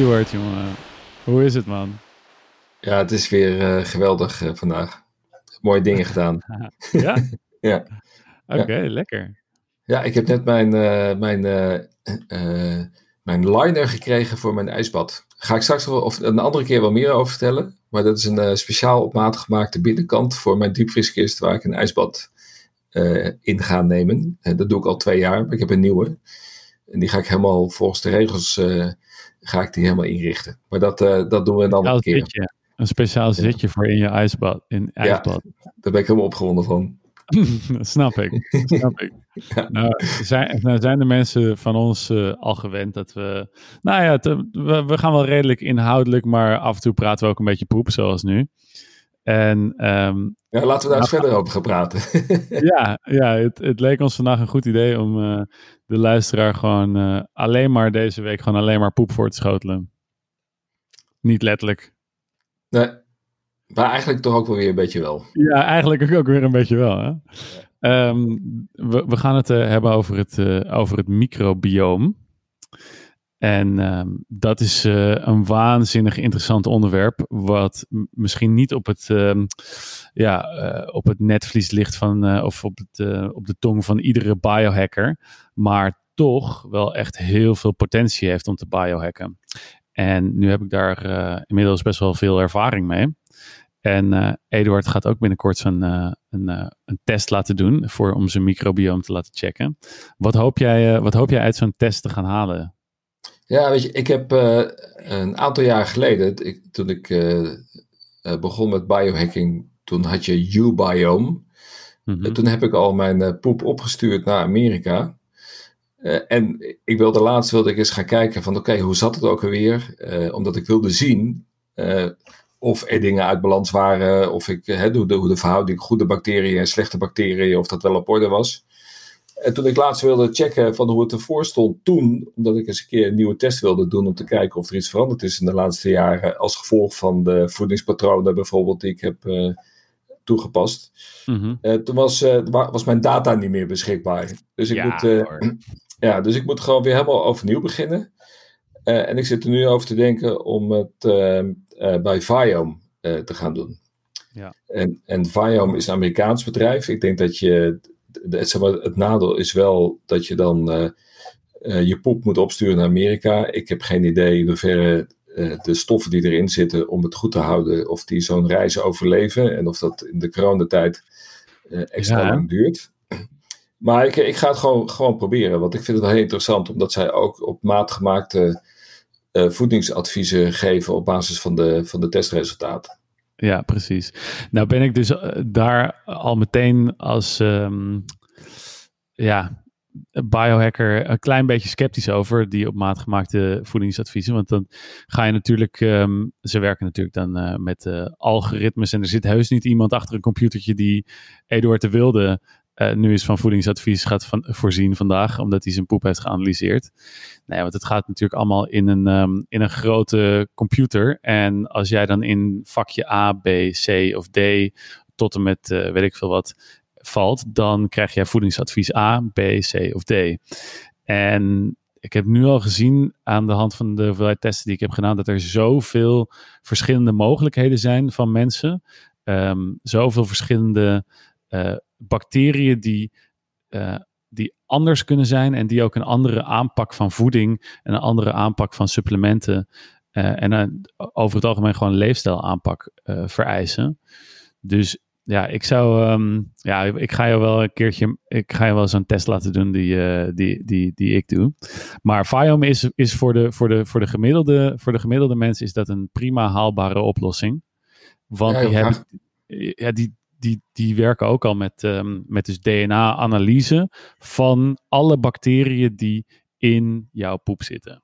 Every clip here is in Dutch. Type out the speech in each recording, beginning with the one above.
Eduard, jongen. Hoe is het, man? Ja, het is weer uh, geweldig uh, vandaag. Mooie dingen gedaan. ja? ja. Oké, okay, ja. lekker. Ja, ik heb net mijn, uh, mijn, mijn liner gekregen voor mijn ijsbad. Ga ik straks wel, of een andere keer wel meer over vertellen. Maar dat is een speciaal op maat gemaakte binnenkant voor mijn diepvrieskist waar ik een ijsbad in ga nemen. dat doe ik al twee jaar, maar ik heb een nieuwe. En die ga ik helemaal volgens de regels ga ik die helemaal inrichten. Maar dat, uh, dat doen we een andere keer. Zitje. Een speciaal zitje voor in je ijsbad. In ijsbad. Ja, daar ben ik helemaal opgewonden van. dat snap ik. Dat snap ik. Ja. Nou, zijn, nou zijn de mensen van ons uh, al gewend dat we... Nou ja, te, we, we, gaan wel redelijk inhoudelijk, maar af en toe praten we ook een beetje poep, zoals nu. En, um, ja, laten we daar eens nou, verder over gaan praten. ja, ja het, het, leek ons vandaag een goed idee om uh, de luisteraar gewoon uh, alleen maar deze week gewoon alleen maar poep voor te schotelen. Niet letterlijk. Nee, maar eigenlijk toch ook wel weer een beetje wel. Ja, eigenlijk ook weer een beetje wel. Hè? Ja. Um, we, we, gaan het uh, hebben over het, over het microbioom. En uh, dat is uh, een waanzinnig interessant onderwerp, wat misschien niet op het, uh, ja, uh, op het netvlies ligt van, of op, het, op de tong van iedere biohacker, maar toch wel echt heel veel potentie heeft om te biohacken. En nu heb ik daar inmiddels best wel veel ervaring mee. En Eduard gaat ook binnenkort zo'n een, een test laten doen voor, om zijn microbiome te laten checken. Wat hoop jij, wat hoop jij uit zo'n test te gaan halen? Ja, weet je, ik heb uh, een aantal jaar geleden, ik, toen ik uh, begon met biohacking, toen had je uBiome. Mm -hmm. toen heb ik al mijn poep opgestuurd naar Amerika. en ik wilde laatst wilde ik eens gaan kijken van oké, okay, hoe zat het ook alweer? omdat ik wilde zien of er dingen uit balans waren, of ik, hoe, de, hoe de verhouding goede bacteriën en slechte bacteriën, of dat wel op orde was. En toen ik laatst wilde checken van hoe het ervoor stond toen, omdat ik eens een keer een nieuwe test wilde doen om te kijken of er iets veranderd is in de laatste jaren als gevolg van de voedingspatronen bijvoorbeeld die ik heb uh, toegepast. Mm -hmm. uh, toen was, uh, was mijn data niet meer beschikbaar. Dus ik, ja, moet, ja, dus ik moet gewoon weer helemaal overnieuw beginnen. en ik zit er nu over te denken om het bij Viome te gaan doen. Ja. En, en Viome is een Amerikaans bedrijf. Ik denk dat je het, zeg maar, het nadeel is wel dat je dan uh, uh, je poep moet opsturen naar Amerika. Ik heb geen idee in hoeverre uh, de stoffen die erin zitten om het goed te houden, of die zo'n reis overleven en of dat in de coronatijd extra ja. lang duurt. Maar ik, ik ga het gewoon, gewoon proberen, want ik vind het wel heel interessant, omdat zij ook op maat gemaakte voedingsadviezen geven op basis van de, van de testresultaten. Ja, precies. Nou ben ik dus uh, daar al meteen als um, ja, biohacker een klein beetje sceptisch over, die op maat gemaakte voedingsadviezen. Want dan ga je natuurlijk, um, ze werken natuurlijk dan uh, met uh, algoritmes en er zit heus niet iemand achter een computertje die Eduard de Wilde uh, nu eens van voedingsadvies gaat van, voorzien vandaag, omdat hij zijn poep heeft geanalyseerd. Nee, want het gaat natuurlijk allemaal in een, um, in een grote computer. En als jij dan in vakje A, B, C of D tot en met uh, weet ik veel wat valt, dan krijg jij voedingsadvies A, B, C of D. En ik heb nu al gezien aan de hand van de hoeveelheid testen die ik heb gedaan, dat er zoveel verschillende mogelijkheden zijn van mensen. Um, zoveel verschillende uh, bacteriën die, uh, die anders kunnen zijn en die ook een andere aanpak van voeding en een andere aanpak van supplementen uh, en uh, over het algemeen gewoon een leefstijlaanpak vereisen. Dus ja, ik zou, um, ja, ik ga je wel een keertje, ik ga je wel zo'n test laten doen die, die, die, die ik doe. Maar Viome is, is voor, de, voor, de, voor, de gemiddelde, voor de gemiddelde mensen is dat een prima haalbare oplossing. Want ja, die, hebben, ja, die, die, die werken ook al met, um, met dus DNA-analyse van alle bacteriën die in jouw poep zitten.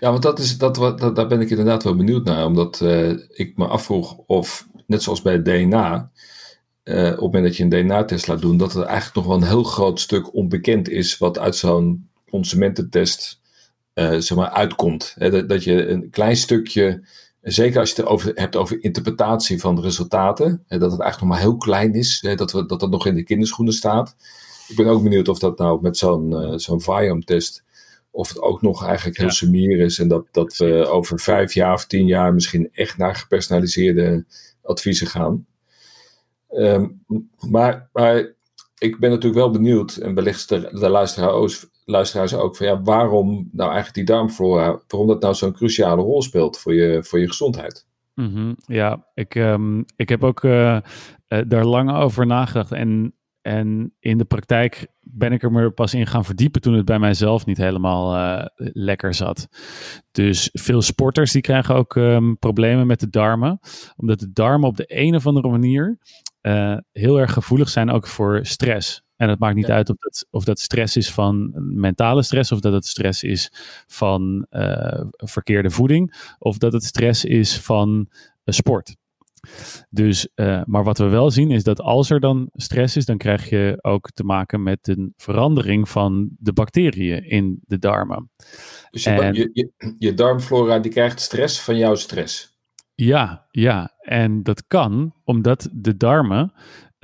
Ja, want dat is, dat, dat, daar ben ik inderdaad wel benieuwd naar. Omdat uh, ik me afvroeg of, net zoals bij DNA, uh, op het moment dat je een DNA-test laat doen, dat er eigenlijk nog wel een heel groot stuk onbekend is wat uit zo'n consumententest uh, zeg maar, uitkomt. Dat, dat je een klein stukje Zeker als je het over, hebt over interpretatie van de resultaten. Hè, dat het eigenlijk nog maar heel klein is. Hè, dat, we, dat dat nog in de kinderschoenen staat. Ik ben ook benieuwd of dat nou met zo'n uh, zo'n Viome-test. of het ook nog eigenlijk heel ja. sumier is. En dat, dat we over vijf jaar of tien jaar misschien echt naar gepersonaliseerde adviezen gaan. Ehm, maar, maar ik ben natuurlijk wel benieuwd, en wellicht de, de luisteraars, luisteraars ook, van ja, waarom nou eigenlijk die darmflora, waarom dat nou zo'n cruciale rol speelt voor je, voor je gezondheid. Mm Ja, ik, um, ik heb ook uh, daar lang over nagedacht. En, en in de praktijk ben ik er me pas in gaan verdiepen toen het bij mijzelf niet helemaal uh, lekker zat. Dus veel sporters die krijgen ook um, problemen met de darmen. Omdat de darmen op de een of andere manier heel erg gevoelig zijn ook voor stress. En het maakt niet uit of dat, of dat stress is van mentale stress, of dat het stress is van uh, verkeerde voeding, of dat het stress is van uh, sport. Dus, uh, maar wat we wel zien is dat als er dan stress is, dan krijg je ook te maken met een verandering van de bacteriën in de darmen. Dus je, en, je, je, je darmflora die krijgt stress van jouw stress. Ja, ja. En dat kan omdat de darmen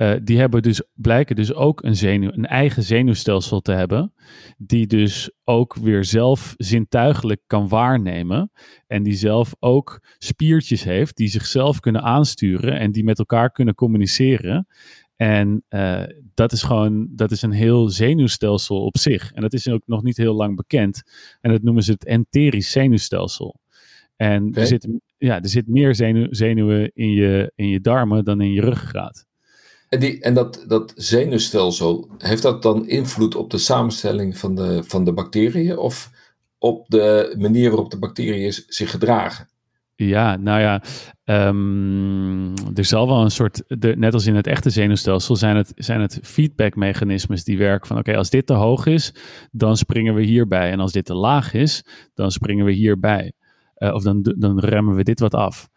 uh, die hebben dus, blijken dus ook een, zenuw, een eigen zenuwstelsel te hebben, die dus ook weer zelf zintuigelijk kan waarnemen en die zelf ook spiertjes heeft die zichzelf kunnen aansturen en die met elkaar kunnen communiceren. En uh, dat is gewoon, dat is een heel zenuwstelsel op zich. En dat is ook nog niet heel lang bekend. En dat noemen ze het enterisch zenuwstelsel. En okay. er, zit, ja, er zit meer zenuw, zenuwen in je, in je darmen dan in je ruggengraat. En, die, en dat, dat zenuwstelsel, heeft dat dan invloed op de samenstelling van de, van de bacteriën of op de manier waarop de bacteriën zich gedragen? Ja, nou ja, um, er zal wel een soort, de, net als in het echte zenuwstelsel, zijn het, zijn het feedbackmechanismes die werken van oké, als dit te hoog is, dan springen we hierbij. En als dit te laag is, dan springen we hierbij. Uh, of dan, dan remmen we dit wat af.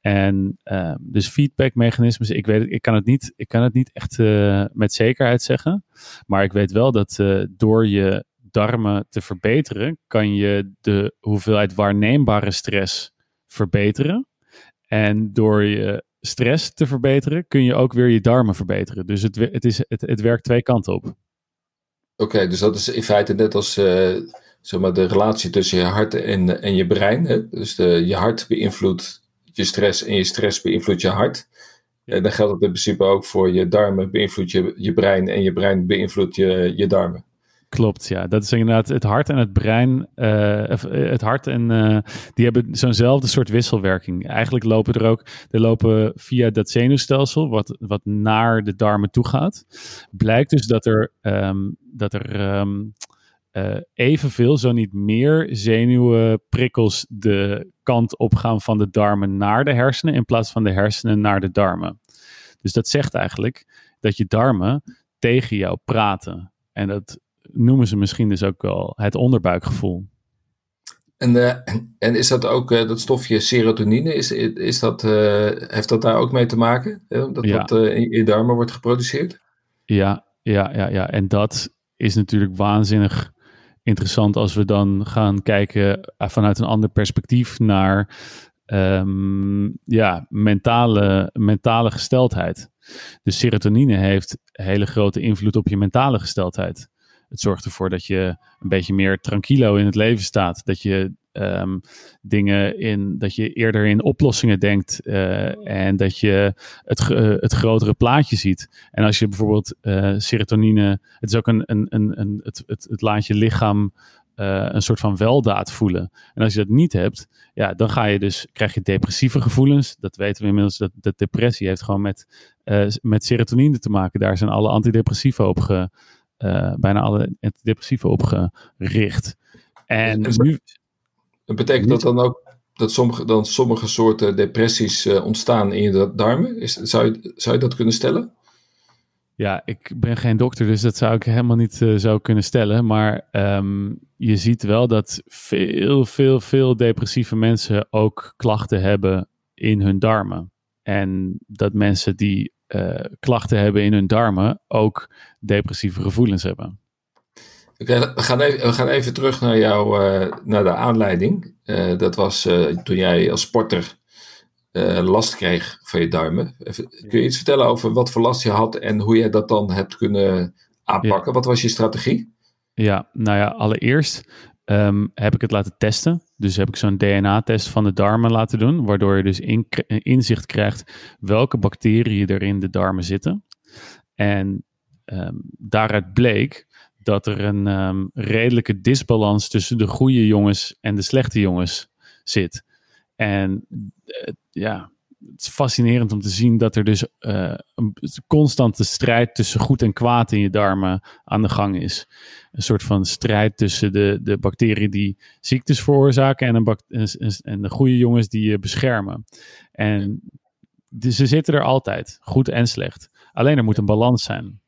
En uh, dus feedbackmechanismes, ik weet ik kan het niet, ik kan het niet echt uh, met zekerheid zeggen. Maar ik weet wel dat door je darmen te verbeteren, kan je de hoeveelheid waarneembare stress verbeteren. En door je stress te verbeteren, kun je ook weer je darmen verbeteren. Dus het, het, is, het, het werkt twee kanten op. Oké, dus dat is in feite net als zeg maar de relatie tussen je hart en, en je brein. Hè? Dus de, je hart beïnvloedt je stress en je stress beïnvloedt je hart. En dan geldt het in principe ook voor je darmen, beïnvloedt je, je brein en je brein beïnvloedt je, je darmen. Klopt, ja. Dat is inderdaad het hart en het brein. Uh, het hart en uh, die hebben zo'nzelfde soort wisselwerking. Eigenlijk lopen er ook, er lopen via dat zenuwstelsel, wat, wat naar de darmen toe gaat. Blijkt dus dat er, um, dat er um, uh, evenveel, zo niet meer, zenuwprikkels de kant op gaan van de darmen naar de hersenen in plaats van de hersenen naar de darmen. Dus dat zegt eigenlijk dat je darmen tegen jou praten. En dat noemen ze misschien dus ook wel het onderbuikgevoel. En, uh, en is dat ook uh, dat stofje serotonine? Is, is dat, uh, heeft dat daar ook mee te maken? dat ja. dat in je darmen wordt geproduceerd? Ja, ja, ja, ja. En dat is natuurlijk waanzinnig interessant als we dan gaan kijken eh, vanuit een ander perspectief naar um, ja, mentale, mentale gesteldheid. Dus serotonine heeft hele grote invloed op je mentale gesteldheid. Het zorgt ervoor dat je een beetje meer tranquilo in het leven staat. Dat je um, dingen in, dat je eerder in oplossingen denkt uh, en dat je het, uh, het grotere plaatje ziet. En als je bijvoorbeeld uh, serotonine, het is ook een, een, een, een het, het, het laat je lichaam een soort van weldaad voelen. En als je dat niet hebt, ja, dan ga je dus, krijg je depressieve gevoelens. Dat weten we inmiddels, dat, dat depressie heeft gewoon met, met serotonine te maken. Daar zijn alle antidepressiva op ge, bijna alle antidepressiva op gericht. En nu, en betekent dat dan ook dat sommige, dan sommige soorten depressies uh, ontstaan in je darmen? Is, zou, je, zou je dat kunnen stellen? Ja, ik ben geen dokter, dus dat zou ik helemaal niet uh, zo kunnen stellen. Maar um, je ziet wel dat veel, veel, veel depressieve mensen ook klachten hebben in hun darmen. En dat mensen die uh, klachten hebben in hun darmen ook depressieve gevoelens hebben. We, gaan even, we gaan even terug naar, jou, uh, naar de aanleiding. Uh, dat was uh, toen jij als sporter last kreeg van je duimen. Even, kun je iets vertellen over wat voor last je had en hoe jij dat dan hebt kunnen aanpakken? Ja. Wat was je strategie? Ja, nou ja, allereerst ehm, heb ik het laten testen. Dus heb ik zo'n DNA-test van de darmen laten doen, waardoor je dus in, inzicht krijgt welke bacteriën er in de darmen zitten. En ehm, daaruit bleek dat er een ehm, redelijke disbalans tussen de goede jongens en de slechte jongens zit. En uh, ja, het is fascinerend om te zien dat er dus uh, een constante strijd tussen goed en kwaad in je darmen aan de gang is. Een soort van strijd tussen de, de bacteriën die ziektes veroorzaken en, een en de goede jongens die je beschermen. En ze zitten er altijd, goed en slecht. Alleen er moet een balans zijn.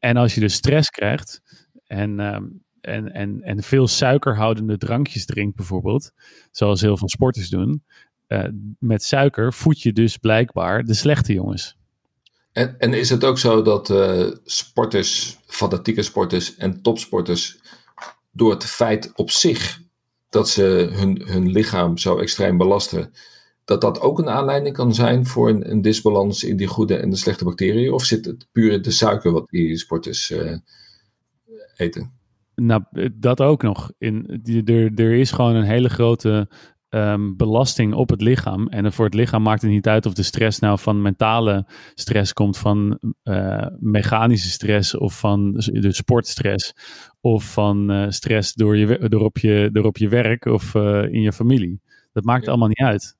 En als je dus stress krijgt en, uh, en, en, en veel suikerhoudende drankjes drinkt bijvoorbeeld, zoals heel veel sporters doen, uh, met suiker voed je dus blijkbaar de slechte jongens. En, en is het ook zo dat uh, sporters, fanatieke sporters en topsporters door het feit op zich dat ze hun, hun lichaam zo extreem belasten, dat dat ook een aanleiding kan zijn voor een, een disbalans in die goede en de slechte bacteriën? Of zit het puur in de suiker wat die sporters uh, eten? Nou, dat ook nog. In, die, er, er is gewoon een hele grote um, belasting op het lichaam. En voor het lichaam maakt het niet uit of de stress nou van mentale stress komt, van uh, mechanische stress of van de sportstress. Of van uh, stress door, je, door, op je, door op je werk of in je familie. Dat maakt allemaal niet uit.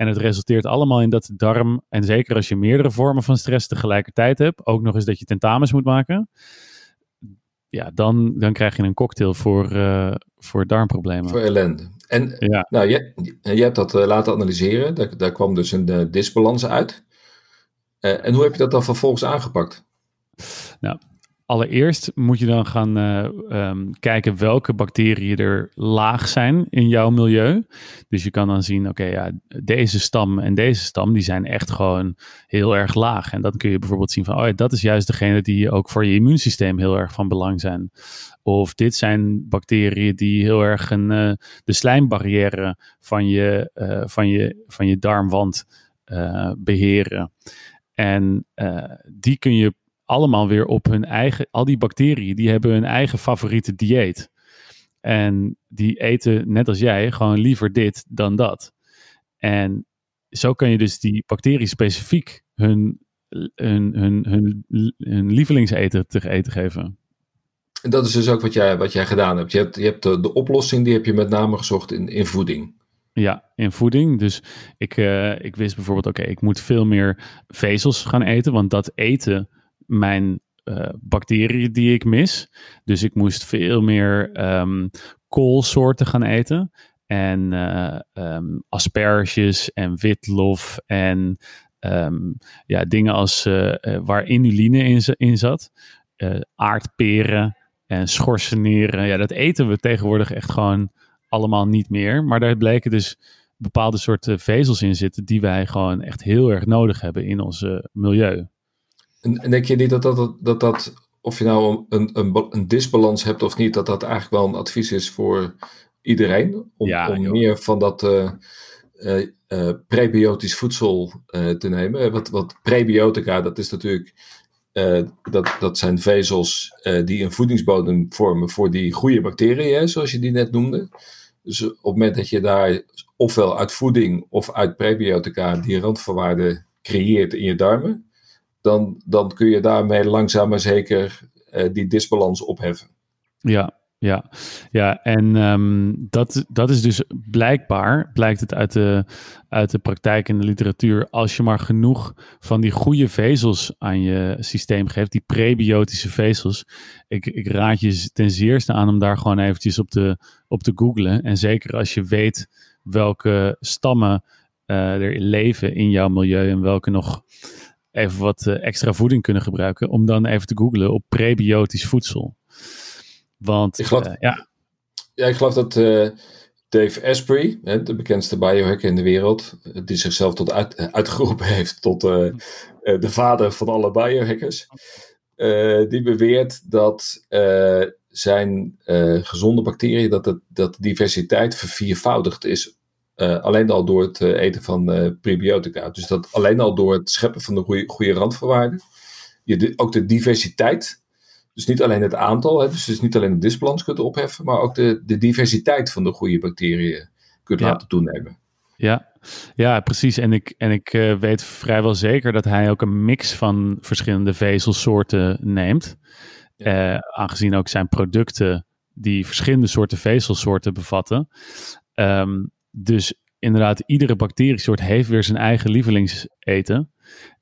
En het resulteert allemaal in dat de darm, en zeker als je meerdere vormen van stress tegelijkertijd hebt, ook nog eens dat je tentamens moet maken, ja, dan, dan krijg je een cocktail voor, uh, voor darmproblemen. Voor ellende. En ja. nou, je, je hebt dat uh, laten analyseren, daar, daar kwam dus een uh, disbalans uit. en hoe heb je dat dan vervolgens aangepakt? Nou, allereerst moet je dan gaan uh, um, kijken welke bacteriën er laag zijn in jouw milieu. Dus je kan dan zien, oké, ja, deze stam en deze stam, die zijn echt gewoon heel erg laag. En dan kun je bijvoorbeeld zien van, oh ja, dat is juist degene die ook voor je immuunsysteem heel erg van belang zijn. Of dit zijn bacteriën die heel erg een, uh, de slijmbarrière van je, uh, van je, van je darmwand beheren. En die kun je allemaal weer op hun eigen, al die bacteriën, die hebben hun eigen favoriete dieet. En die eten, net als jij, gewoon liever dit dan dat. En zo kan je dus die bacteriën specifiek hun, hun, hun, hun, hun lievelingseten te eten geven. En dat is dus ook wat jij, wat jij gedaan hebt. Je hebt, je hebt de, de oplossing, die heb je met name gezocht in, in voeding. Ja, in voeding. Dus ik, uh, ik wist bijvoorbeeld, oké, ik moet veel meer vezels gaan eten, want dat eten mijn uh, bacteriën die ik mis. Dus ik moest veel meer um, koolsoorten gaan eten. En uh, um, asperges en witlof en um, ja, dingen als uh, waar inuline in, in zat. aardperen en schorseneren. Ja, dat eten we tegenwoordig echt gewoon allemaal niet meer. Maar daar bleken dus bepaalde soorten vezels in zitten die wij gewoon echt heel erg nodig hebben in ons milieu. En denk je niet dat dat, dat, dat of je nou een, een, een disbalans hebt of niet, dat dat eigenlijk wel een advies is voor iedereen? Om, om meer van dat uh, uh, uh, prebiotisch voedsel te nemen. Wat, wat prebiotica, dat is natuurlijk. dat, dat zijn vezels die een voedingsbodem vormen voor die goede bacteriën, zoals je die net noemde. Dus op het moment dat je daar ofwel uit voeding of uit prebiotica die randvoorwaarden creëert in je darmen, dan, dan kun je daarmee langzaam maar zeker uh, die disbalans opheffen. Ja, ja, ja, en um, dat, dat is dus blijkbaar, blijkt het uit de, uit de praktijk en de literatuur, als je maar genoeg van die goede vezels aan je systeem geeft, die prebiotische vezels. Ik, ik raad je ten zeerste aan om daar gewoon eventjes op te, op te googlen. En zeker als je weet welke stammen uh, er leven in jouw milieu en welke nog even wat uh, extra voeding kunnen gebruiken, om dan even te googlen op prebiotisch voedsel. Want ik geloof, uh, ja. ja, ik geloof dat uh, Dave Asprey, hè, de bekendste biohacker in de wereld, die zichzelf tot uit, uitgeroepen heeft tot de vader van alle biohackers, die beweert dat zijn gezonde bacteriën, dat, het, dat de diversiteit verviervoudigd is uh, alleen al door het uh, eten van uh, prebiotica. Dus dat alleen al door het scheppen van de goede, goede randvoorwaarden. Je de, ook de diversiteit. Dus niet alleen het aantal, hè, dus, dus niet alleen de disbalans kunt opheffen, maar ook de, de diversiteit van de goede bacteriën kunt laten toenemen. Ja, ja, precies. En ik, en ik uh, weet vrijwel zeker dat hij ook een mix van verschillende vezelsoorten neemt. Uh, aangezien ook zijn producten die verschillende soorten vezelsoorten bevatten. Um, dus inderdaad, iedere bacteriesoort heeft weer zijn eigen lievelingseten.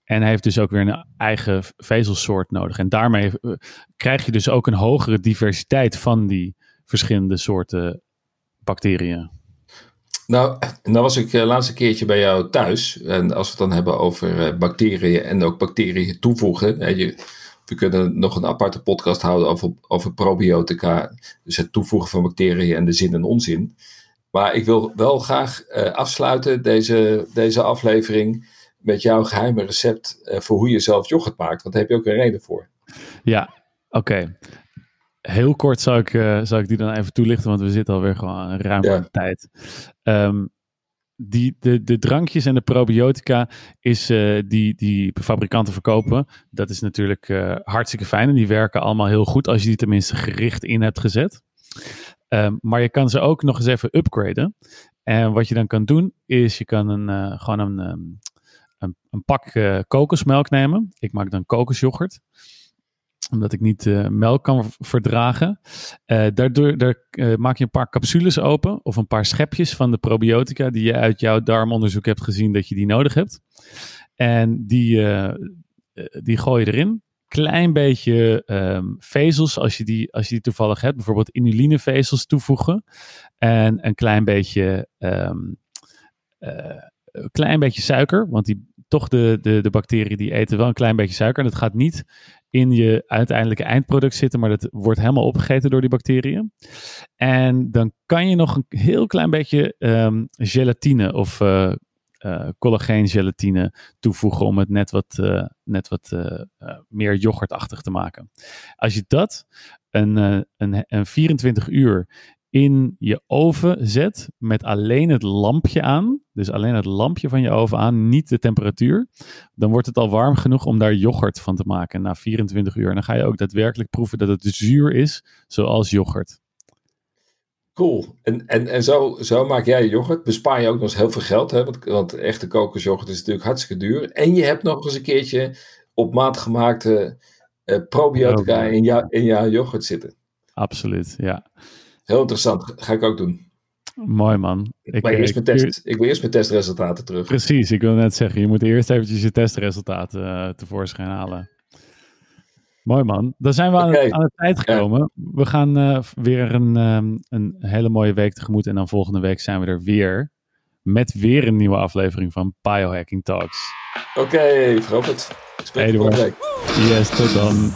En heeft dus ook weer een eigen vezelsoort nodig. En daarmee eh, krijg je dus ook een hogere diversiteit van die verschillende soorten bacteriën. Nou, nou was ik eh, laatste keertje bij jou thuis. En als we het dan hebben over eh, bacteriën en ook bacteriën toevoegen. we kunnen nog een aparte podcast houden over, over probiotica. Dus het toevoegen van bacteriën en de zin en onzin. Maar ik wil wel graag uh, afsluiten deze, deze aflevering met jouw geheime recept uh, voor hoe je zelf yoghurt maakt. Want daar heb je ook een reden voor. Ja, oké. Heel kort zou ik, uh, zou ik die dan even toelichten, want we zitten alweer gewoon ruim ja. tijd. Um, die, de, de drankjes en de probiotica is, uh, die, die fabrikanten verkopen. Dat is natuurlijk uh, hartstikke fijn en die werken allemaal heel goed als je die tenminste gericht in hebt gezet. Um, maar je kan ze ook nog eens even upgraden. En wat je dan kan doen, is je kan een, uh, gewoon een, um, een, een, pak uh, kokosmelk nemen. Ik maak dan kokosjoghurt omdat ik niet uh, melk kan verdragen. daardoor daar, maak je een paar capsules open of een paar schepjes van de probiotica die je uit jouw darmonderzoek hebt gezien dat je die nodig hebt. En die, die gooi je erin klein beetje um, vezels, als je, die, als je die toevallig hebt, bijvoorbeeld inulinevezels toevoegen. En een klein beetje, um, uh, een klein beetje suiker, want die, toch de, de, de bacteriën die eten wel een klein beetje suiker. En dat gaat niet in je uiteindelijke eindproduct zitten, maar dat wordt helemaal opgegeten door die bacteriën. En dan kan je nog een heel klein beetje um, gelatine of uh, uh, collageengelatine toevoegen om het net wat, uh, net wat uh, meer yoghurtachtig te maken. Als je dat een, een, een 24 uur in je oven zet met alleen het lampje aan, dus alleen het lampje van je oven aan, niet de temperatuur, dan wordt het al warm genoeg om daar yoghurt van te maken na 24 uur. En dan ga je ook daadwerkelijk proeven dat het zuur is, zoals yoghurt. Cool. En, en, en zo, zo maak jij yoghurt. Bespaar je ook nog eens heel veel geld. Hè? Want, want echte kokosyoghurt is natuurlijk hartstikke duur. En je hebt nog eens een keertje op maat gemaakte uh, probiotica in, jou, in jouw yoghurt zitten. Absoluut, ja. Heel interessant. Ga ik ook doen. Mooi man. Ik, wil eerst, mijn test, ik wil eerst mijn testresultaten terug. Precies, ik wil net zeggen. Je moet eerst eventjes je testresultaten uh, tevoorschijn halen. Mooi man. Dan zijn we aan, okay. aan de tijd gekomen. We gaan uh, weer een, um, een hele mooie week tegemoet. En dan volgende week zijn we er weer. Met weer een nieuwe aflevering van Biohacking Talks. Oké, okay. Spreek hey, Yes, tot dan.